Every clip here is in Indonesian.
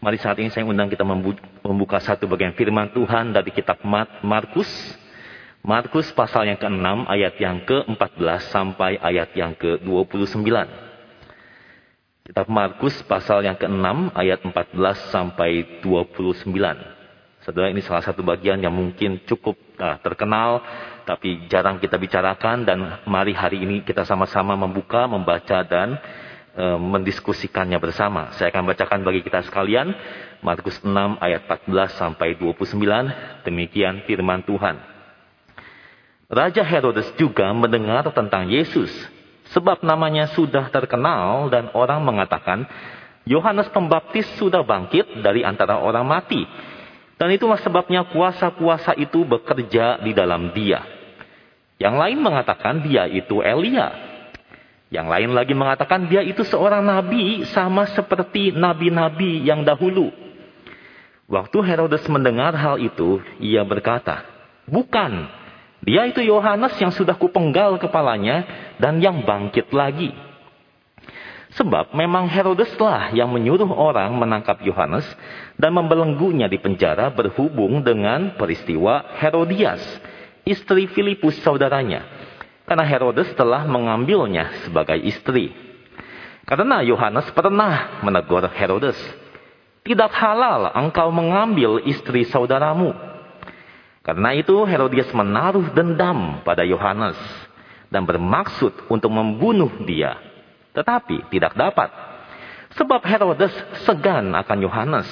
Mari saat ini saya undang kita membuka satu bagian firman Tuhan dari kitab Markus. Markus pasal yang ke-6 ayat yang ke-14 sampai ayat yang ke-29. Kitab Markus pasal yang ke-6 ayat 14 sampai 29. Saudara ini salah satu bagian yang mungkin cukup uh, terkenal tapi jarang kita bicarakan dan mari hari ini kita sama-sama membuka, membaca dan e, mendiskusikannya bersama. Saya akan bacakan bagi kita sekalian Markus 6 ayat 14 sampai 29. Demikian firman Tuhan. Raja Herodes juga mendengar tentang Yesus sebab namanya sudah terkenal dan orang mengatakan Yohanes Pembaptis sudah bangkit dari antara orang mati. Dan itulah sebabnya kuasa-kuasa itu bekerja di dalam dia. Yang lain mengatakan dia itu Elia. Yang lain lagi mengatakan dia itu seorang nabi sama seperti nabi-nabi yang dahulu. Waktu Herodes mendengar hal itu, ia berkata, Bukan, dia itu Yohanes yang sudah kupenggal kepalanya dan yang bangkit lagi. Sebab memang Herodeslah yang menyuruh orang menangkap Yohanes dan membelenggunya di penjara berhubung dengan peristiwa Herodias, istri Filipus saudaranya karena Herodes telah mengambilnya sebagai istri. Karena Yohanes pernah menegur Herodes, tidak halal engkau mengambil istri saudaramu. Karena itu Herodias menaruh dendam pada Yohanes dan bermaksud untuk membunuh dia. Tetapi tidak dapat. Sebab Herodes segan akan Yohanes.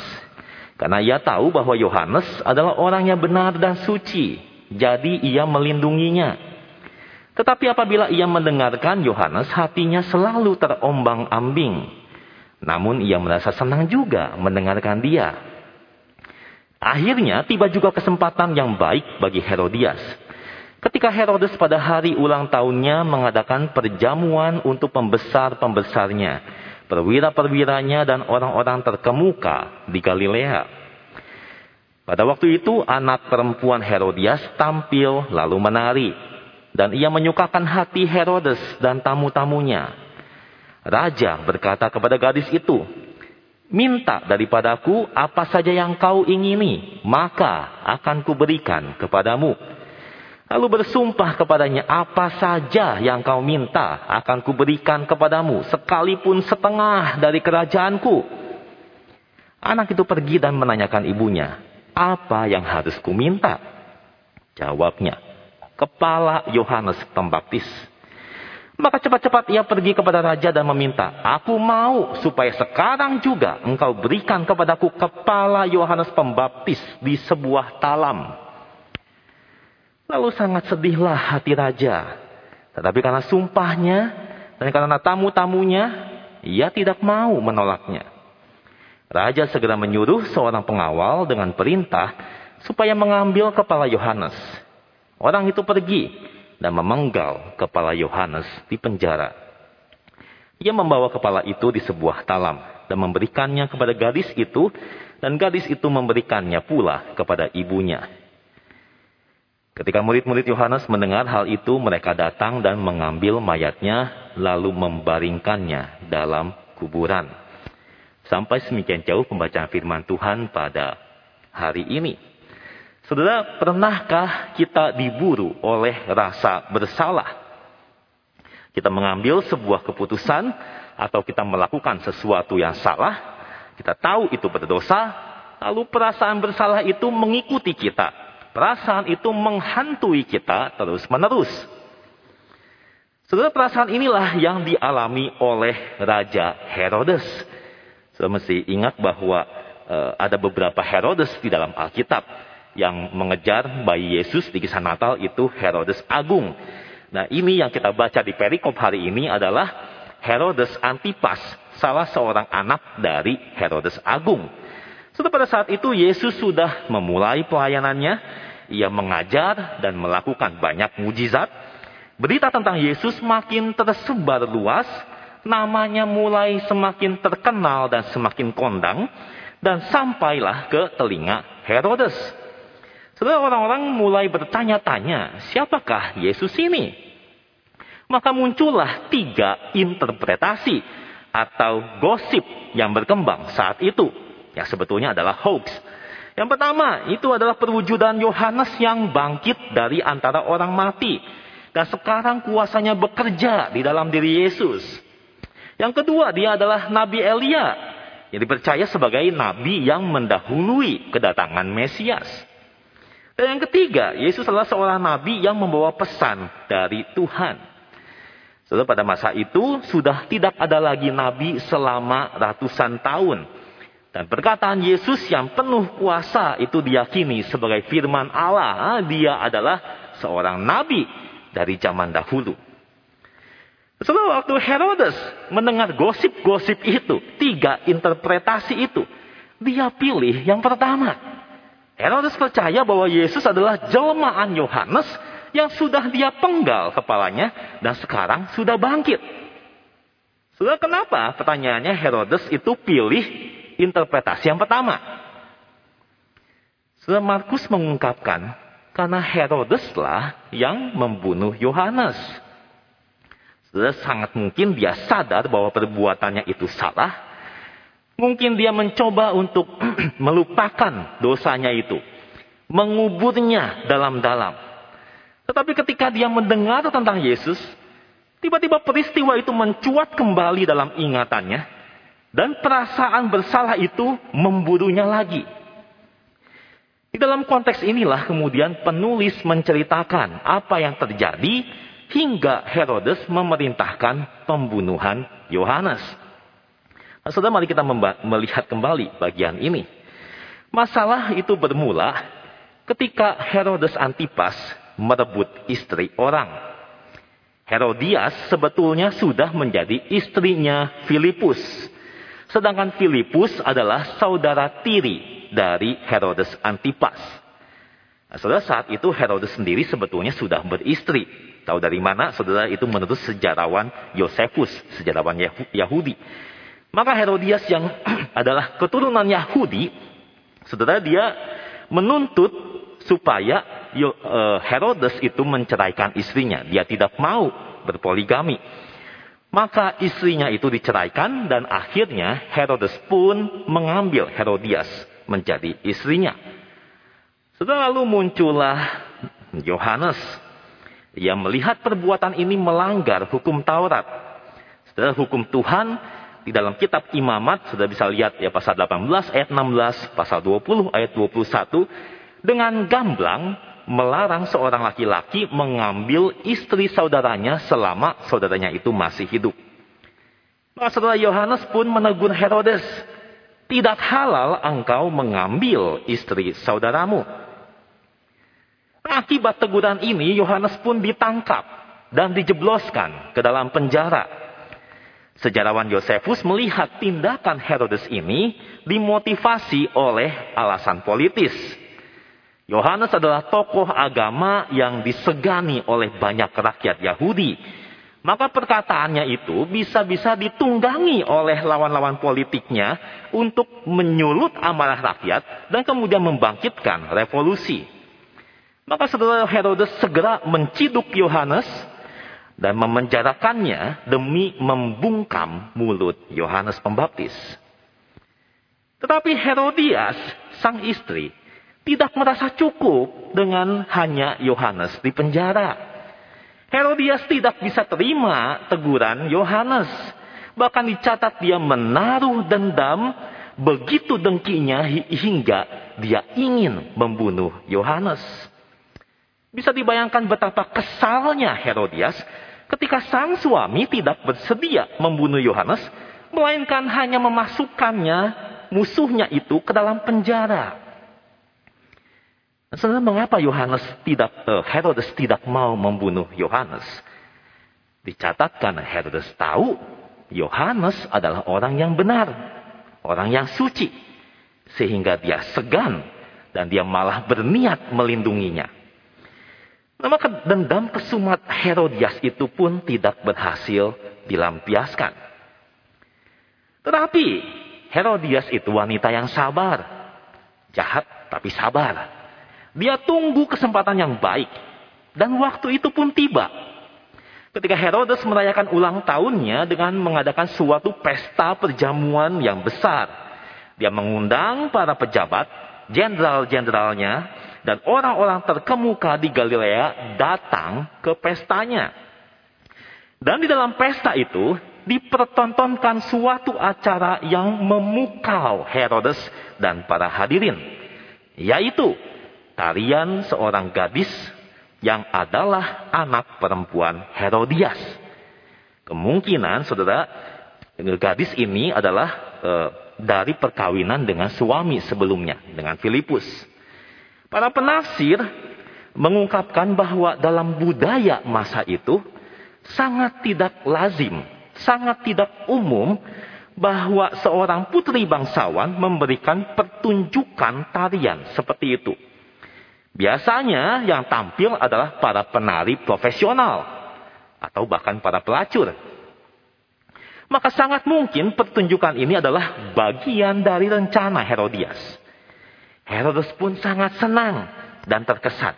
Karena ia tahu bahwa Yohanes adalah orang yang benar dan suci. Jadi ia melindunginya. Tetapi apabila ia mendengarkan Yohanes, hatinya selalu terombang-ambing. Namun ia merasa senang juga mendengarkan dia. Akhirnya tiba juga kesempatan yang baik bagi Herodias. Ketika Herodes pada hari ulang tahunnya mengadakan perjamuan untuk pembesar-pembesarnya, perwira-perwiranya dan orang-orang terkemuka di Galilea. Pada waktu itu anak perempuan Herodias tampil lalu menari dan ia menyukakan hati Herodes dan tamu-tamunya. Raja berkata kepada gadis itu, Minta daripadaku apa saja yang kau ingini, maka akan kuberikan kepadamu. Lalu bersumpah kepadanya, apa saja yang kau minta akan kuberikan kepadamu, sekalipun setengah dari kerajaanku. Anak itu pergi dan menanyakan ibunya, apa yang harus kuminta? Jawabnya, kepala Yohanes Pembaptis. Maka cepat-cepat ia pergi kepada raja dan meminta, Aku mau supaya sekarang juga engkau berikan kepadaku kepala Yohanes Pembaptis di sebuah talam. Lalu sangat sedihlah hati raja. Tetapi karena sumpahnya dan karena tamu-tamunya, ia tidak mau menolaknya. Raja segera menyuruh seorang pengawal dengan perintah supaya mengambil kepala Yohanes Orang itu pergi dan memenggal kepala Yohanes di penjara. Ia membawa kepala itu di sebuah talam dan memberikannya kepada gadis itu dan gadis itu memberikannya pula kepada ibunya. Ketika murid-murid Yohanes mendengar hal itu, mereka datang dan mengambil mayatnya lalu membaringkannya dalam kuburan. Sampai semikian jauh pembacaan firman Tuhan pada hari ini. Saudara, pernahkah kita diburu oleh rasa bersalah? Kita mengambil sebuah keputusan atau kita melakukan sesuatu yang salah, kita tahu itu berdosa, lalu perasaan bersalah itu mengikuti kita. Perasaan itu menghantui kita terus-menerus. Saudara, perasaan inilah yang dialami oleh Raja Herodes. Saudara mesti ingat bahwa e, ada beberapa Herodes di dalam Alkitab yang mengejar bayi Yesus di kisah Natal itu Herodes Agung. Nah ini yang kita baca di perikop hari ini adalah Herodes Antipas, salah seorang anak dari Herodes Agung. Setelah pada saat itu Yesus sudah memulai pelayanannya, ia mengajar dan melakukan banyak mujizat. Berita tentang Yesus makin tersebar luas, namanya mulai semakin terkenal dan semakin kondang, dan sampailah ke telinga Herodes. Setelah orang-orang mulai bertanya-tanya, siapakah Yesus ini? Maka muncullah tiga interpretasi atau gosip yang berkembang saat itu. yang sebetulnya adalah hoax. Yang pertama, itu adalah perwujudan Yohanes yang bangkit dari antara orang mati. Dan sekarang kuasanya bekerja di dalam diri Yesus. Yang kedua, dia adalah Nabi Elia. Yang dipercaya sebagai Nabi yang mendahului kedatangan Mesias. Dan yang ketiga, Yesus adalah seorang Nabi yang membawa pesan dari Tuhan. Saudara pada masa itu sudah tidak ada lagi Nabi selama ratusan tahun. Dan perkataan Yesus yang penuh kuasa itu diyakini sebagai firman Allah. Dia adalah seorang Nabi dari zaman dahulu. Setelah waktu Herodes mendengar gosip-gosip itu, tiga interpretasi itu, dia pilih yang pertama. Herodes percaya bahwa Yesus adalah jelmaan Yohanes yang sudah dia penggal kepalanya dan sekarang sudah bangkit. Sudah kenapa? Pertanyaannya Herodes itu pilih interpretasi yang pertama. Sudah Markus mengungkapkan karena Herodeslah yang membunuh Yohanes. Sudah sangat mungkin dia sadar bahwa perbuatannya itu salah. Mungkin dia mencoba untuk melupakan dosanya itu. Menguburnya dalam-dalam. Tetapi ketika dia mendengar tentang Yesus, tiba-tiba peristiwa itu mencuat kembali dalam ingatannya. Dan perasaan bersalah itu memburunya lagi. Di dalam konteks inilah kemudian penulis menceritakan apa yang terjadi hingga Herodes memerintahkan pembunuhan Yohanes. Nah, saudara, mari kita melihat kembali bagian ini. Masalah itu bermula ketika Herodes Antipas merebut istri orang. Herodias sebetulnya sudah menjadi istrinya Filipus. Sedangkan Filipus adalah saudara tiri dari Herodes Antipas. Nah, saudara, saat itu Herodes sendiri sebetulnya sudah beristri. Tahu dari mana? Saudara itu menurut sejarawan Yosefus, sejarawan Yahudi. Maka Herodias yang adalah keturunan Yahudi, saudara dia menuntut supaya e, Herodes itu menceraikan istrinya. Dia tidak mau berpoligami. Maka istrinya itu diceraikan dan akhirnya Herodes pun mengambil Herodias menjadi istrinya. Setelah lalu muncullah Yohanes yang melihat perbuatan ini melanggar hukum Taurat. Setelah hukum Tuhan di dalam kitab Imamat sudah bisa lihat ya pasal 18 ayat 16, pasal 20 ayat 21 dengan gamblang melarang seorang laki-laki mengambil istri saudaranya selama saudaranya itu masih hidup. Maka saudara Yohanes pun menegur Herodes, tidak halal engkau mengambil istri saudaramu. Akibat teguran ini, Yohanes pun ditangkap dan dijebloskan ke dalam penjara. Sejarawan Yosefus melihat tindakan Herodes ini dimotivasi oleh alasan politis. Yohanes adalah tokoh agama yang disegani oleh banyak rakyat Yahudi. Maka perkataannya itu bisa-bisa ditunggangi oleh lawan-lawan politiknya untuk menyulut amarah rakyat dan kemudian membangkitkan revolusi. Maka saudara Herodes segera menciduk Yohanes dan memenjarakannya demi membungkam mulut Yohanes Pembaptis. Tetapi Herodias, sang istri, tidak merasa cukup dengan hanya Yohanes di penjara. Herodias tidak bisa terima teguran Yohanes. Bahkan dicatat dia menaruh dendam begitu dengkinya hingga dia ingin membunuh Yohanes. Bisa dibayangkan betapa kesalnya Herodias ketika sang suami tidak bersedia membunuh Yohanes, melainkan hanya memasukkannya musuhnya itu ke dalam penjara. Sebenarnya mengapa Yohanes tidak uh, Herodes tidak mau membunuh Yohanes? Dicatatkan Herodes tahu Yohanes adalah orang yang benar, orang yang suci, sehingga dia segan dan dia malah berniat melindunginya. Nah, maka dendam kesumat Herodias itu pun tidak berhasil dilampiaskan. Tetapi Herodias itu wanita yang sabar. Jahat tapi sabar. Dia tunggu kesempatan yang baik. Dan waktu itu pun tiba. Ketika Herodes merayakan ulang tahunnya dengan mengadakan suatu pesta perjamuan yang besar. Dia mengundang para pejabat, jenderal-jenderalnya, dan orang-orang terkemuka di Galilea datang ke pestanya. Dan di dalam pesta itu dipertontonkan suatu acara yang memukau Herodes dan para hadirin, yaitu tarian seorang gadis yang adalah anak perempuan Herodias. Kemungkinan saudara gadis ini adalah e, dari perkawinan dengan suami sebelumnya dengan Filipus. Para penafsir mengungkapkan bahwa dalam budaya masa itu sangat tidak lazim, sangat tidak umum bahwa seorang putri bangsawan memberikan pertunjukan tarian seperti itu. Biasanya yang tampil adalah para penari profesional atau bahkan para pelacur. Maka sangat mungkin pertunjukan ini adalah bagian dari rencana Herodias. Herodes pun sangat senang dan terkesan.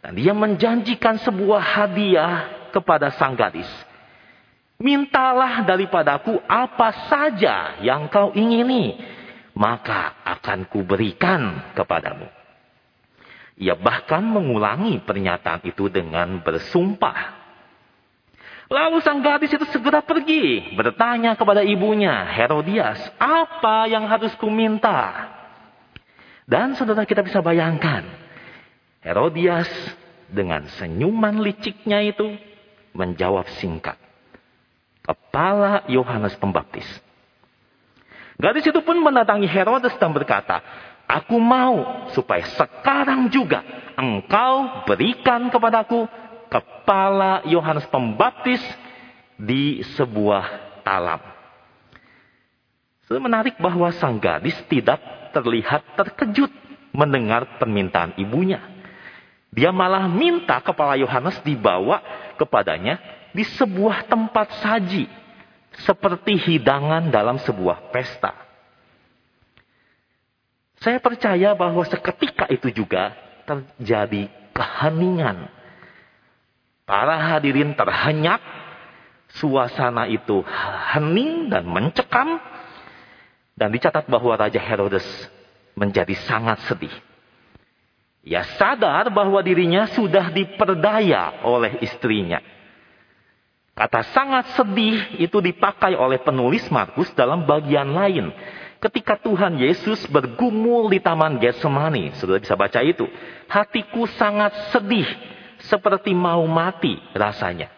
Dan dia menjanjikan sebuah hadiah kepada sang gadis. Mintalah daripadaku apa saja yang kau ingini, maka akan kuberikan kepadamu. Ia bahkan mengulangi pernyataan itu dengan bersumpah. Lalu sang gadis itu segera pergi, bertanya kepada ibunya, Herodias, apa yang harus kuminta? Dan saudara kita bisa bayangkan, Herodias dengan senyuman liciknya itu menjawab singkat. Kepala Yohanes Pembaptis. Gadis itu pun mendatangi Herodes dan berkata, Aku mau supaya sekarang juga engkau berikan kepadaku kepala Yohanes Pembaptis di sebuah talam. Menarik bahwa sang gadis tidak terlihat terkejut mendengar permintaan ibunya. Dia malah minta kepala Yohanes dibawa kepadanya di sebuah tempat saji, seperti hidangan dalam sebuah pesta. Saya percaya bahwa seketika itu juga terjadi keheningan. Para hadirin terhenyak, suasana itu hening dan mencekam, dan dicatat bahwa Raja Herodes menjadi sangat sedih. Ia sadar bahwa dirinya sudah diperdaya oleh istrinya. Kata sangat sedih itu dipakai oleh penulis Markus dalam bagian lain. Ketika Tuhan Yesus bergumul di taman Getsemani. Sudah bisa baca itu. Hatiku sangat sedih. Seperti mau mati rasanya.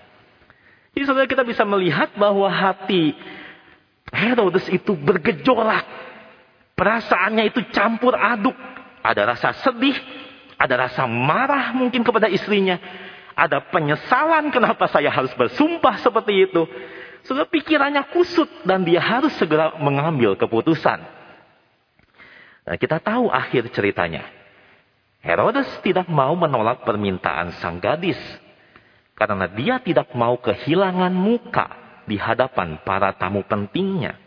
Jadi saudara kita bisa melihat bahwa hati Herodes itu bergejolak. Perasaannya itu campur aduk. Ada rasa sedih, ada rasa marah mungkin kepada istrinya. Ada penyesalan kenapa saya harus bersumpah seperti itu. Sudah pikirannya kusut dan dia harus segera mengambil keputusan. Nah, kita tahu akhir ceritanya. Herodes tidak mau menolak permintaan sang gadis. Karena dia tidak mau kehilangan muka di hadapan para tamu pentingnya.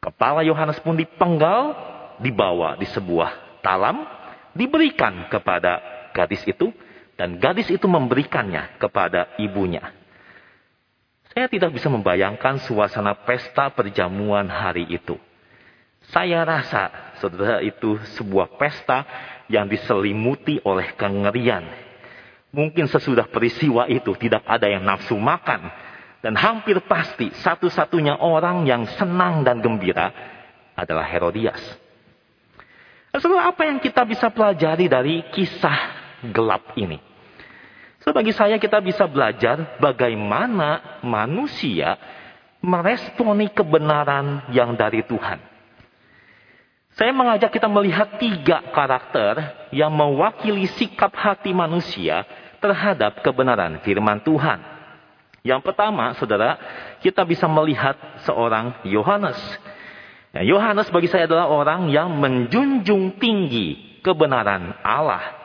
Kepala Yohanes pun dipenggal, dibawa di sebuah talam, diberikan kepada gadis itu, dan gadis itu memberikannya kepada ibunya. Saya tidak bisa membayangkan suasana pesta perjamuan hari itu. Saya rasa, saudara, itu sebuah pesta yang diselimuti oleh kengerian. Mungkin sesudah peristiwa itu tidak ada yang nafsu makan, dan hampir pasti satu-satunya orang yang senang dan gembira adalah Herodias. Lalu apa yang kita bisa pelajari dari kisah gelap ini? So, saya kita bisa belajar bagaimana manusia meresponi kebenaran yang dari Tuhan. Saya mengajak kita melihat tiga karakter yang mewakili sikap hati manusia terhadap kebenaran firman Tuhan. Yang pertama, saudara, kita bisa melihat seorang Yohanes. Ya, Yohanes bagi saya adalah orang yang menjunjung tinggi kebenaran Allah.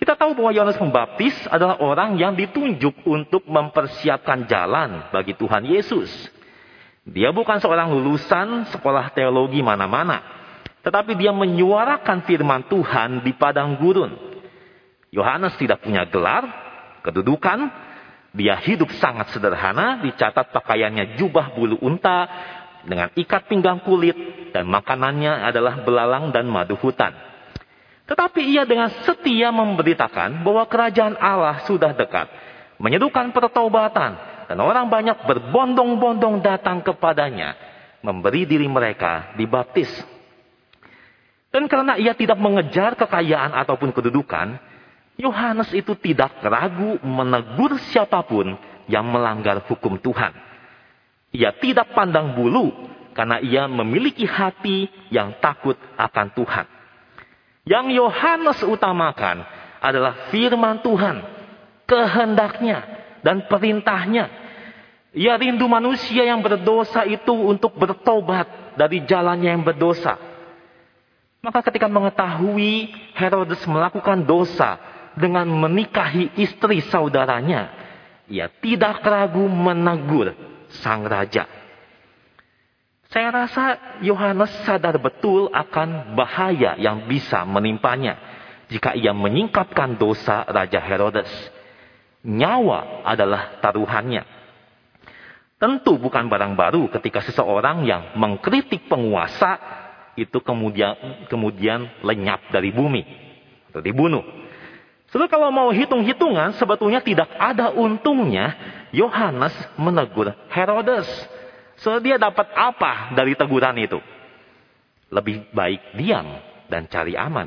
Kita tahu bahwa Yohanes Pembaptis adalah orang yang ditunjuk untuk mempersiapkan jalan bagi Tuhan Yesus. Dia bukan seorang lulusan sekolah teologi mana-mana, tetapi dia menyuarakan firman Tuhan di padang gurun. Yohanes tidak punya gelar, kedudukan, dia hidup sangat sederhana, dicatat pakaiannya jubah bulu unta, dengan ikat pinggang kulit dan makanannya adalah belalang dan madu hutan. Tetapi ia dengan setia memberitakan bahwa kerajaan Allah sudah dekat, menyerukan pertobatan, dan orang banyak berbondong-bondong datang kepadanya, memberi diri mereka dibaptis. Dan karena ia tidak mengejar kekayaan ataupun kedudukan, Yohanes itu tidak ragu menegur siapa pun yang melanggar hukum Tuhan. Ia tidak pandang bulu karena ia memiliki hati yang takut akan Tuhan. Yang Yohanes utamakan adalah firman Tuhan, kehendaknya dan perintahnya. Ia rindu manusia yang berdosa itu untuk bertobat dari jalannya yang berdosa. Maka ketika mengetahui Herodes melakukan dosa dengan menikahi istri saudaranya, ia tidak ragu menegur sang raja. Saya rasa Yohanes sadar betul akan bahaya yang bisa menimpanya jika ia menyingkapkan dosa Raja Herodes. Nyawa adalah taruhannya. Tentu bukan barang baru ketika seseorang yang mengkritik penguasa itu kemudian kemudian lenyap dari bumi atau dibunuh. Sebab kalau mau hitung-hitungan sebetulnya tidak ada untungnya Yohanes menegur Herodes. So dia dapat apa dari teguran itu? Lebih baik diam dan cari aman.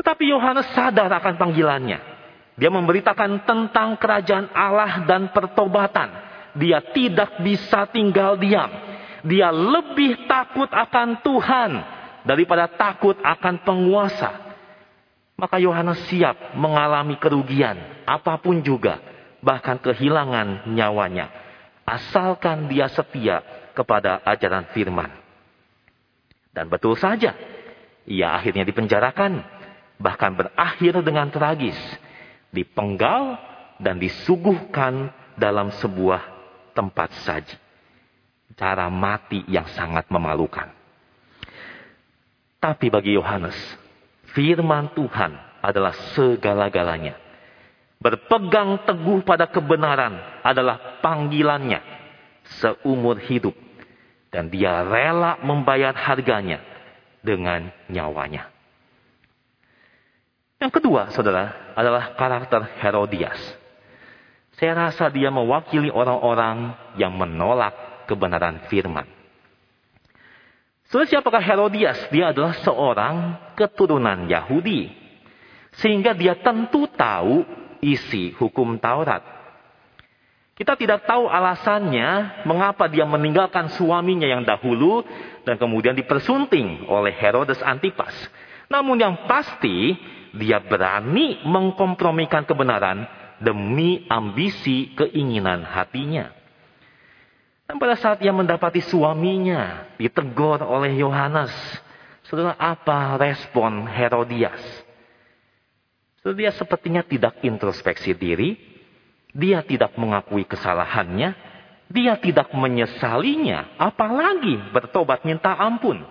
Tetapi Yohanes sadar akan panggilannya. Dia memberitakan tentang kerajaan Allah dan pertobatan. Dia tidak bisa tinggal diam. Dia lebih takut akan Tuhan daripada takut akan penguasa. Maka Yohanes siap mengalami kerugian apa pun juga, bahkan kehilangan nyawanya asalkan dia setia kepada ajaran firman. Dan betul saja, ia akhirnya dipenjarakan, bahkan berakhir dengan tragis, dipenggal dan disuguhkan dalam sebuah tempat saji. Cara mati yang sangat memalukan. Tapi bagi Yohanes, firman Tuhan adalah segala-galanya Berpegang teguh pada kebenaran adalah panggilannya seumur hidup. Dan dia rela membayar harganya dengan nyawanya. Yang kedua, saudara, adalah karakter Herodias. Saya rasa dia mewakili orang-orang yang menolak kebenaran firman. So, siapakah Herodias? Dia adalah seorang keturunan Yahudi. Sehingga dia tentu tahu isi hukum Taurat. Kita tidak tahu alasannya mengapa dia meninggalkan suaminya yang dahulu dan kemudian dipersunting oleh Herodes Antipas. Namun yang pasti dia berani mengkompromikan kebenaran demi ambisi keinginan hatinya. Dan pada saat ia mendapati suaminya ditegur oleh Yohanes, saudara apa respon Herodias? Dia sepertinya tidak introspeksi diri, dia tidak mengakui kesalahannya, dia tidak menyesalinya, apalagi bertobat minta ampun.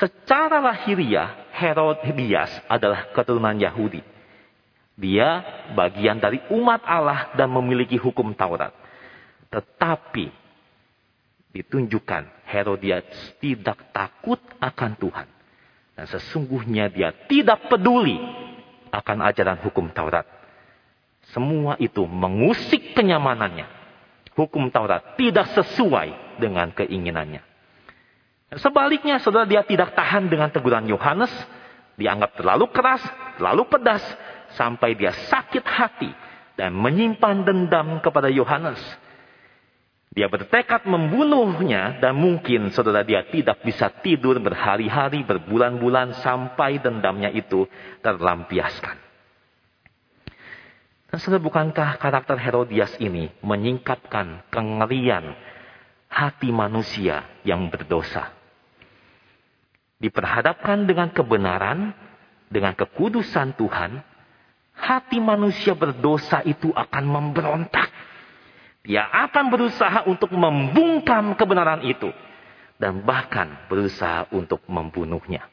Secara lahiriah, Herodias adalah keturunan Yahudi. Dia bagian dari umat Allah dan memiliki hukum Taurat. Tetapi ditunjukkan Herodias tidak takut akan Tuhan. Dan sesungguhnya dia tidak peduli akan ajaran hukum Taurat. Semua itu mengusik kenyamanannya. Hukum Taurat tidak sesuai dengan keinginannya. Sebaliknya, saudara dia tidak tahan dengan teguran Yohanes. Dianggap terlalu keras, terlalu pedas. Sampai dia sakit hati dan menyimpan dendam kepada Yohanes. Dia bertekad membunuhnya dan mungkin saudara dia tidak bisa tidur berhari-hari, berbulan-bulan sampai dendamnya itu terlampiaskan. Dan saudara bukankah karakter Herodias ini menyingkapkan kengerian hati manusia yang berdosa. Diperhadapkan dengan kebenaran, dengan kekudusan Tuhan, hati manusia berdosa itu akan memberontak dia akan berusaha untuk membungkam kebenaran itu. Dan bahkan berusaha untuk membunuhnya.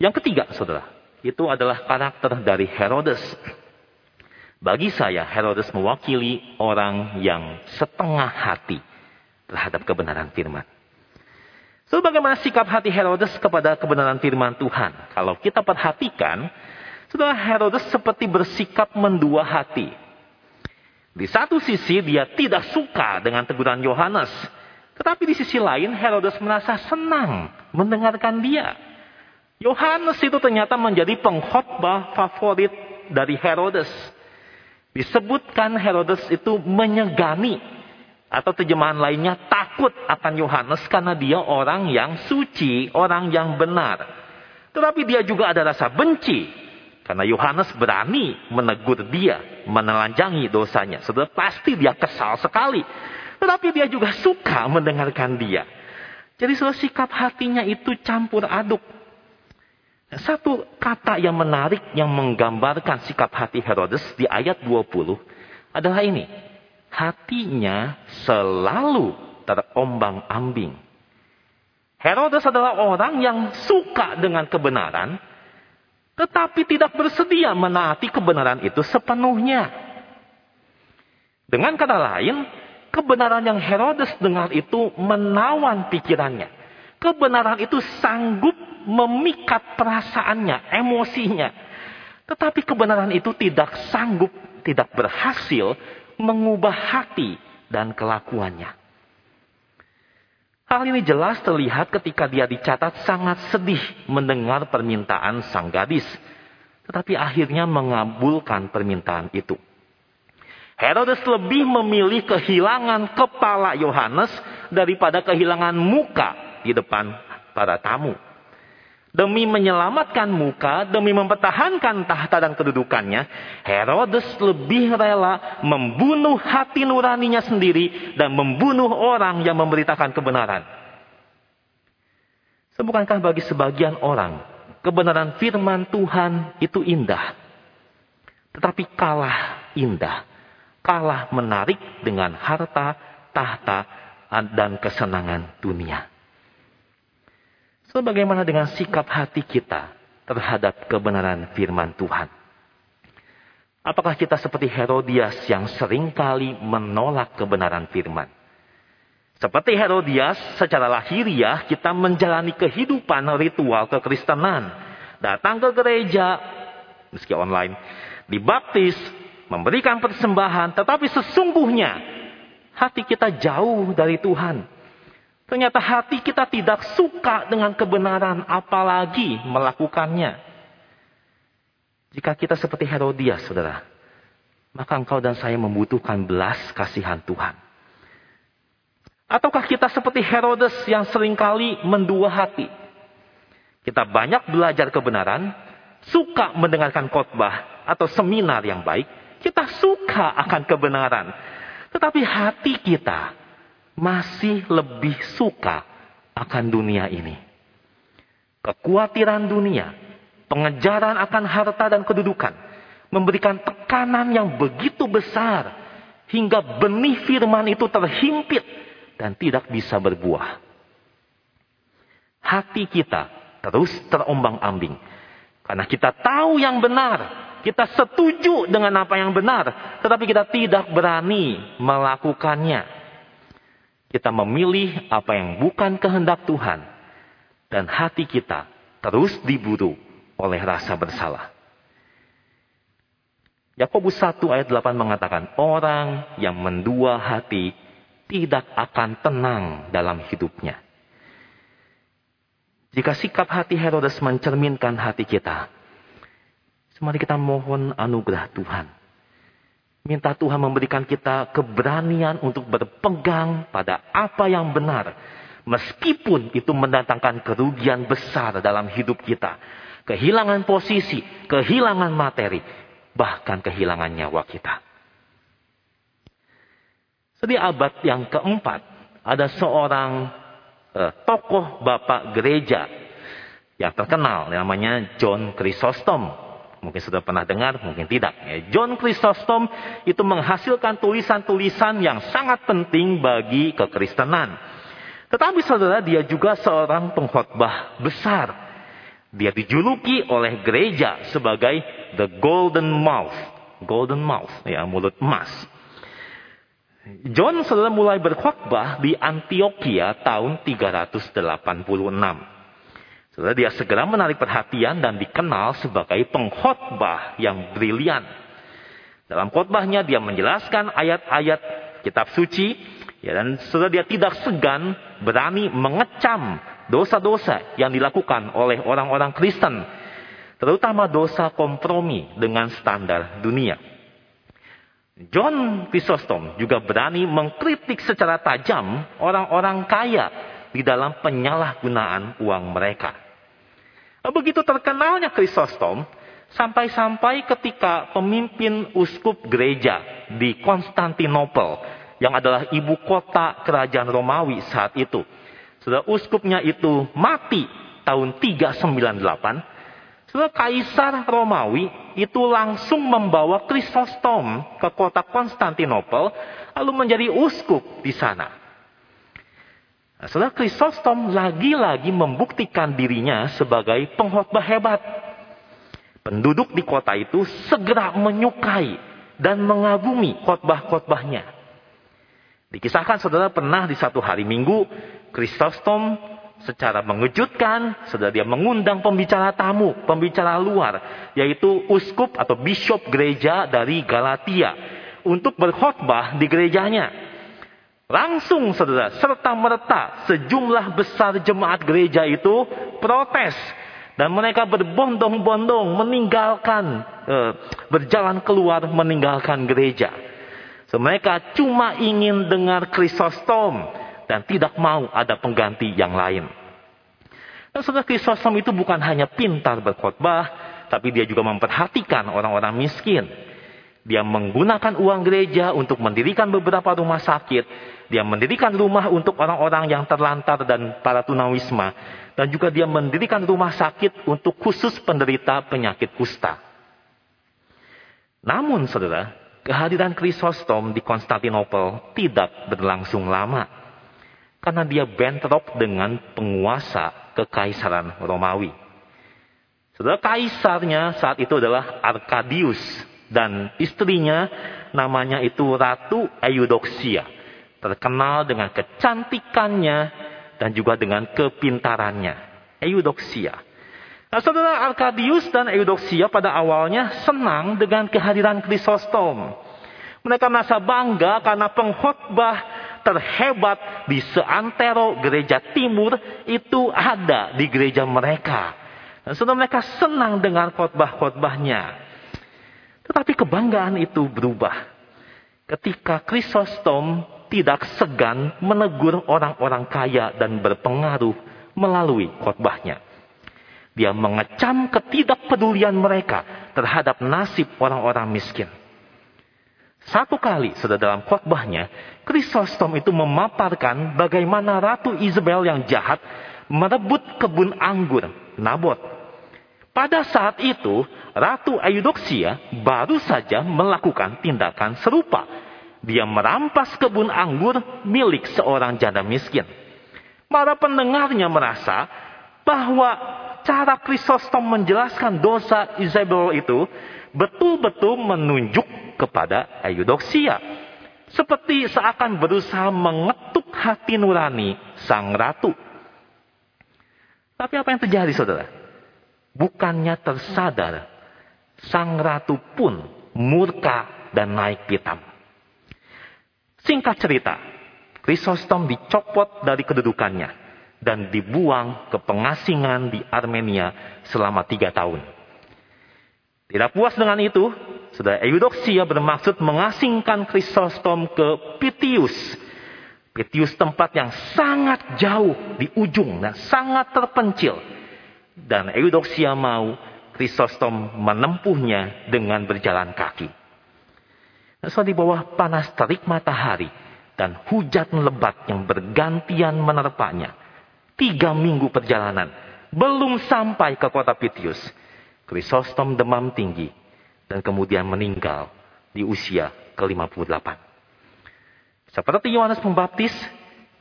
Yang ketiga, saudara. Itu adalah karakter dari Herodes. Bagi saya, Herodes mewakili orang yang setengah hati terhadap kebenaran firman. So, bagaimana sikap hati Herodes kepada kebenaran firman Tuhan? Kalau kita perhatikan, saudara Herodes seperti bersikap mendua hati. Di satu sisi dia tidak suka dengan teguran Yohanes. Tetapi di sisi lain Herodes merasa senang mendengarkan dia. Yohanes itu ternyata menjadi pengkhotbah favorit dari Herodes. Disebutkan Herodes itu menyegani atau terjemahan lainnya takut akan Yohanes karena dia orang yang suci, orang yang benar. Tetapi dia juga ada rasa benci karena Yohanes berani menegur dia, menelanjangi dosanya. Sudah pasti dia kesal sekali. Tetapi dia juga suka mendengarkan dia. Jadi sudah sikap hatinya itu campur aduk. Satu kata yang menarik yang menggambarkan sikap hati Herodes di ayat 20 adalah ini. Hatinya selalu terombang-ambing. Herodes adalah orang yang suka dengan kebenaran, tetapi tidak bersedia menaati kebenaran itu sepenuhnya. Dengan kata lain, kebenaran yang Herodes dengar itu menawan pikirannya. Kebenaran itu sanggup memikat perasaannya, emosinya. Tetapi kebenaran itu tidak sanggup, tidak berhasil mengubah hati dan kelakuannya. Hal ini jelas terlihat ketika dia dicatat sangat sedih mendengar permintaan sang gadis. Tetapi akhirnya mengabulkan permintaan itu. Herodes lebih memilih kehilangan kepala Yohanes daripada kehilangan muka di depan para tamu. Demi menyelamatkan muka, demi mempertahankan tahta dan kedudukannya, Herodes lebih rela membunuh hati nuraninya sendiri dan membunuh orang yang memberitakan kebenaran. Sebukankah bagi sebagian orang, kebenaran firman Tuhan itu indah, tetapi kalah indah, kalah menarik dengan harta, tahta, dan kesenangan dunia. So, bagaimana dengan sikap hati kita terhadap kebenaran firman Tuhan? Apakah kita seperti Herodias yang sering kali menolak kebenaran firman? Seperti Herodias, secara lahiriah kita menjalani kehidupan ritual kekristenan. Datang ke gereja, meski online, dibaptis, memberikan persembahan, tetapi sesungguhnya hati kita jauh dari Tuhan. Ternyata hati kita tidak suka dengan kebenaran, apalagi melakukannya. Jika kita seperti Herodias, saudara, maka engkau dan saya membutuhkan belas kasihan Tuhan. Ataukah kita seperti Herodes yang sering kali mendua hati? Kita banyak belajar kebenaran, suka mendengarkan khotbah atau seminar yang baik, kita suka akan kebenaran. Tetapi hati kita masih lebih suka akan dunia ini. Kekhawatiran dunia, pengejaran akan harta dan kedudukan, memberikan tekanan yang begitu besar hingga benih firman itu terhimpit dan tidak bisa berbuah. Hati kita terus terombang-ambing karena kita tahu yang benar, kita setuju dengan apa yang benar, tetapi kita tidak berani melakukannya. Kita memilih apa yang bukan kehendak Tuhan. Dan hati kita terus diburu oleh rasa bersalah. Yakobus 1 ayat 8 mengatakan, orang yang mendua hati tidak akan tenang dalam hidupnya. Jika sikap hati Herodes mencerminkan hati kita, mari kita mohon anugerah Tuhan Minta Tuhan memberikan kita keberanian untuk berpegang pada apa yang benar. Meskipun itu mendatangkan kerugian besar dalam hidup kita. Kehilangan posisi, kehilangan materi, bahkan kehilangan nyawa kita. Di abad yang keempat, ada seorang eh, tokoh bapak gereja yang terkenal namanya John Chrysostom. Mungkin sudah pernah dengar, mungkin tidak. Ya, John Chrysostom itu menghasilkan tulisan-tulisan yang sangat penting bagi kekristenan. Tetapi saudara, dia juga seorang pengkhotbah besar. Dia dijuluki oleh gereja sebagai the golden mouth, golden mouth, ya mulut emas. John saudara mulai berkhotbah di Antioquia tahun 386. Saudara dia segera menarik perhatian dan dikenal sebagai pengkhotbah yang brilian. Dalam khotbahnya dia menjelaskan ayat-ayat kitab suci ya dan saudara dia tidak segan berani mengecam dosa-dosa yang dilakukan oleh orang-orang Kristen terutama dosa kompromi dengan standar dunia. John Chrysostom juga berani mengkritik secara tajam orang-orang kaya di dalam penyalahgunaan uang mereka. Begitu terkenalnya Krisostom, sampai-sampai ketika pemimpin uskup gereja di Konstantinopel, yang adalah ibu kota kerajaan Romawi saat itu. Sudah uskupnya itu mati tahun 398. Sudah kaisar Romawi itu langsung membawa Krisostom ke kota Konstantinopel lalu menjadi uskup di sana. Nah, saudara Krisostom lagi-lagi membuktikan dirinya sebagai pengkhotbah hebat. Penduduk di kota itu segera menyukai dan mengagumi khotbah-khotbahnya. Dikisahkan saudara pernah di satu hari minggu, Krisostom secara mengejutkan, saudara dia mengundang pembicara tamu, pembicara luar, yaitu uskup atau bishop gereja dari Galatia untuk berkhotbah di gerejanya. Langsung saudara, serta merta sejumlah besar jemaat gereja itu protes. Dan mereka berbondong-bondong meninggalkan, eh, berjalan keluar meninggalkan gereja. So, mereka cuma ingin dengar Krisostom dan tidak mau ada pengganti yang lain. Dan saudara Krisostom itu bukan hanya pintar berkhotbah, tapi dia juga memperhatikan orang-orang miskin. Dia menggunakan uang gereja untuk mendirikan beberapa rumah sakit dia mendirikan rumah untuk orang-orang yang terlantar dan para tunawisma. Dan juga dia mendirikan rumah sakit untuk khusus penderita penyakit kusta. Namun saudara, kehadiran Krisostom di Konstantinopel tidak berlangsung lama. Karena dia bentrok dengan penguasa kekaisaran Romawi. Saudara, kaisarnya saat itu adalah Arkadius. Dan istrinya namanya itu Ratu Eudoxia terkenal dengan kecantikannya dan juga dengan kepintarannya. Eudoxia. Nah, saudara Arkadius dan Eudoxia pada awalnya senang dengan kehadiran Krisostom. Mereka merasa bangga karena pengkhotbah terhebat di seantero gereja timur itu ada di gereja mereka. Dan saudara mereka senang dengan khotbah-khotbahnya. Tetapi kebanggaan itu berubah. Ketika Krisostom tidak segan menegur orang-orang kaya dan berpengaruh melalui khotbahnya. Dia mengecam ketidakpedulian mereka terhadap nasib orang-orang miskin. Satu kali, sudah dalam khotbahnya, Chrysostom itu memaparkan bagaimana Ratu Isabel yang jahat merebut kebun anggur Nabot. Pada saat itu, Ratu Eudoxia baru saja melakukan tindakan serupa dia merampas kebun anggur milik seorang janda miskin. Para pendengarnya merasa bahwa cara Krisostom menjelaskan dosa Isabel itu betul-betul menunjuk kepada Eudoxia. Seperti seakan berusaha mengetuk hati nurani sang ratu. Tapi apa yang terjadi saudara? Bukannya tersadar, sang ratu pun murka dan naik pitam. Singkat cerita, Chrysostom dicopot dari kedudukannya dan dibuang ke pengasingan di Armenia selama tiga tahun. Tidak puas dengan itu, sudah Eudoxia bermaksud mengasingkan Chrysostom ke Pitius. Pitius tempat yang sangat jauh di ujung dan sangat terpencil. Dan Eudoxia mau Chrysostom menempuhnya dengan berjalan kaki. Saat di bawah panas terik matahari dan hujan lebat yang bergantian menerpanya. Tiga minggu perjalanan. Belum sampai ke kota Pitius. Krisostom demam tinggi. Dan kemudian meninggal di usia ke-58. Seperti Yohanes Pembaptis,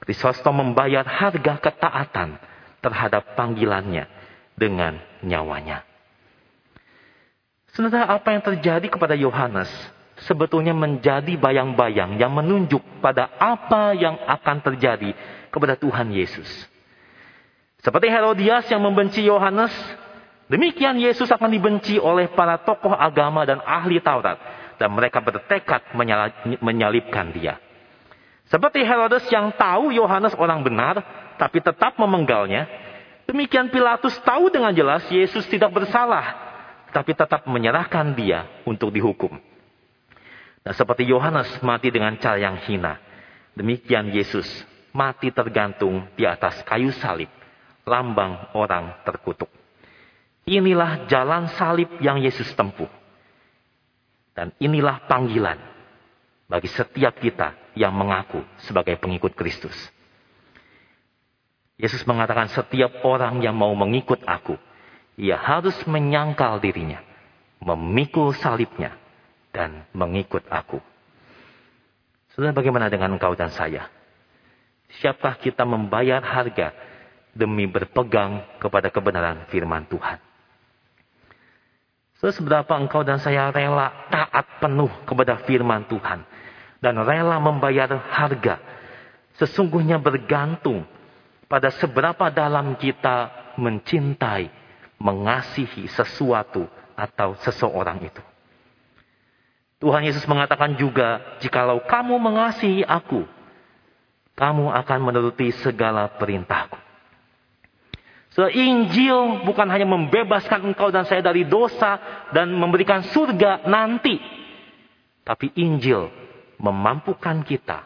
Krisostom membayar harga ketaatan terhadap panggilannya dengan nyawanya. Sebenarnya apa yang terjadi kepada Yohanes sebetulnya menjadi bayang-bayang yang menunjuk pada apa yang akan terjadi kepada Tuhan Yesus. Seperti Herodias yang membenci Yohanes, demikian Yesus akan dibenci oleh para tokoh agama dan ahli Taurat dan mereka bertekad menyalibkan dia. Seperti Herodes yang tahu Yohanes orang benar, tapi tetap memenggalnya. Demikian Pilatus tahu dengan jelas Yesus tidak bersalah, tapi tetap menyerahkan dia untuk dihukum. Dan seperti Yohanes mati dengan cara yang hina, demikian Yesus mati tergantung di atas kayu salib, lambang orang terkutuk. Inilah jalan salib yang Yesus tempuh. Dan inilah panggilan bagi setiap kita yang mengaku sebagai pengikut Kristus. Yesus mengatakan setiap orang yang mau mengikut aku, ia harus menyangkal dirinya, memikul salibnya, dan mengikut aku. Saudara bagaimana dengan engkau dan saya? Siapkah kita membayar harga demi berpegang kepada kebenaran firman Tuhan? Seberapa engkau dan saya rela taat penuh kepada firman Tuhan dan rela membayar harga sesungguhnya bergantung pada seberapa dalam kita mencintai, mengasihi sesuatu atau seseorang itu. Tuhan Yesus mengatakan juga, "Jikalau kamu mengasihi Aku, kamu akan menuruti segala perintahku." So, Injil bukan hanya membebaskan engkau dan saya dari dosa dan memberikan surga nanti. Tapi Injil memampukan kita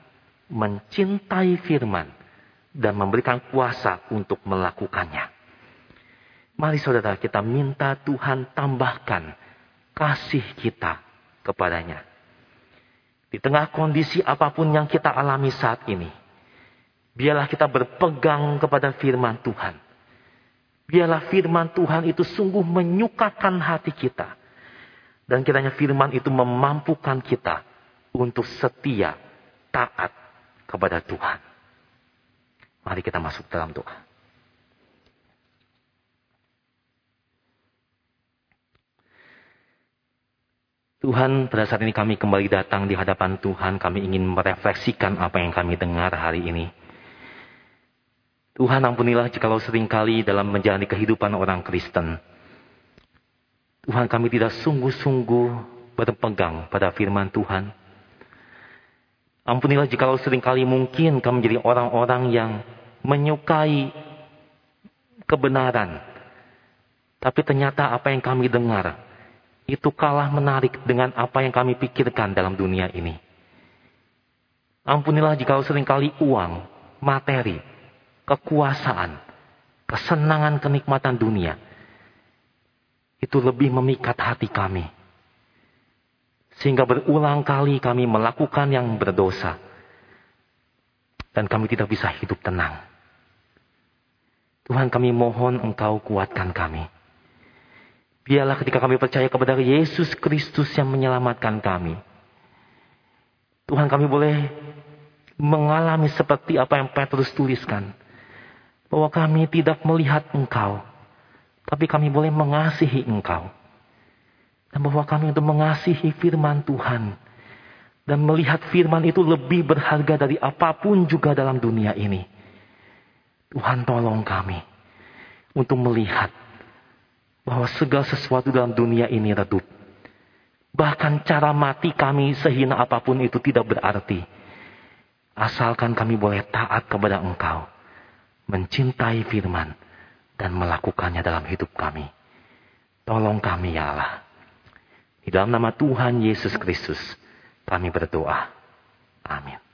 mencintai firman dan memberikan kuasa untuk melakukannya. Mari saudara kita minta Tuhan tambahkan kasih kita kepadanya. Di tengah kondisi apa pun yang kita alami saat ini, biarlah kita berpegang kepada firman Tuhan. Biarlah firman Tuhan itu sungguh menyukakan hati kita. Dan kiranya firman itu memampukan kita untuk setia, taat kepada Tuhan. Mari kita masuk dalam doa. Tuhan, pada saat ini kami kembali datang di hadapan Tuhan. Kami ingin merefleksikan apa yang kami dengar hari ini. Tuhan ampunilah jikalau sering kali dalam menjalani kehidupan orang Kristen. Tuhan kami tidak sungguh-sungguh berpegang pada firman Tuhan. Ampunilah jikalau sering kali mungkin kami menjadi orang-orang yang menyukai kebenaran. Tapi ternyata apa yang kami dengar itu kalah menarik dengan apa yang kami pikirkan dalam dunia ini. Ampunilah jikalau sering kali uang, materi, kekuasaan, kesenangan, kenikmatan dunia itu lebih memikat hati kami sehingga berulang kali kami melakukan yang berdosa. Dan kami tidak bisa hidup tenang. Tuhan kami mohon engkau kuatkan kami. Biarlah ketika kami percaya kepada Yesus Kristus yang menyelamatkan kami. Tuhan kami boleh mengalami seperti apa yang Petrus tuliskan. Bahwa kami tidak melihat engkau. Tapi kami boleh mengasihi engkau. Dan bahwa kami untuk mengasihi firman Tuhan. Dan melihat firman itu lebih berharga dari apa pun juga dalam dunia ini. Tuhan tolong kami. Untuk melihat bahwa segala sesuatu dalam dunia ini redup. Bahkan cara mati kami sehina apa pun itu tidak berarti. Asalkan kami boleh taat kepada engkau. Mencintai firman. Dan melakukannya dalam hidup kami. Tolong kami ya Allah. Di dalam nama Tuhan Yesus Kristus, kami berdoa. Amin.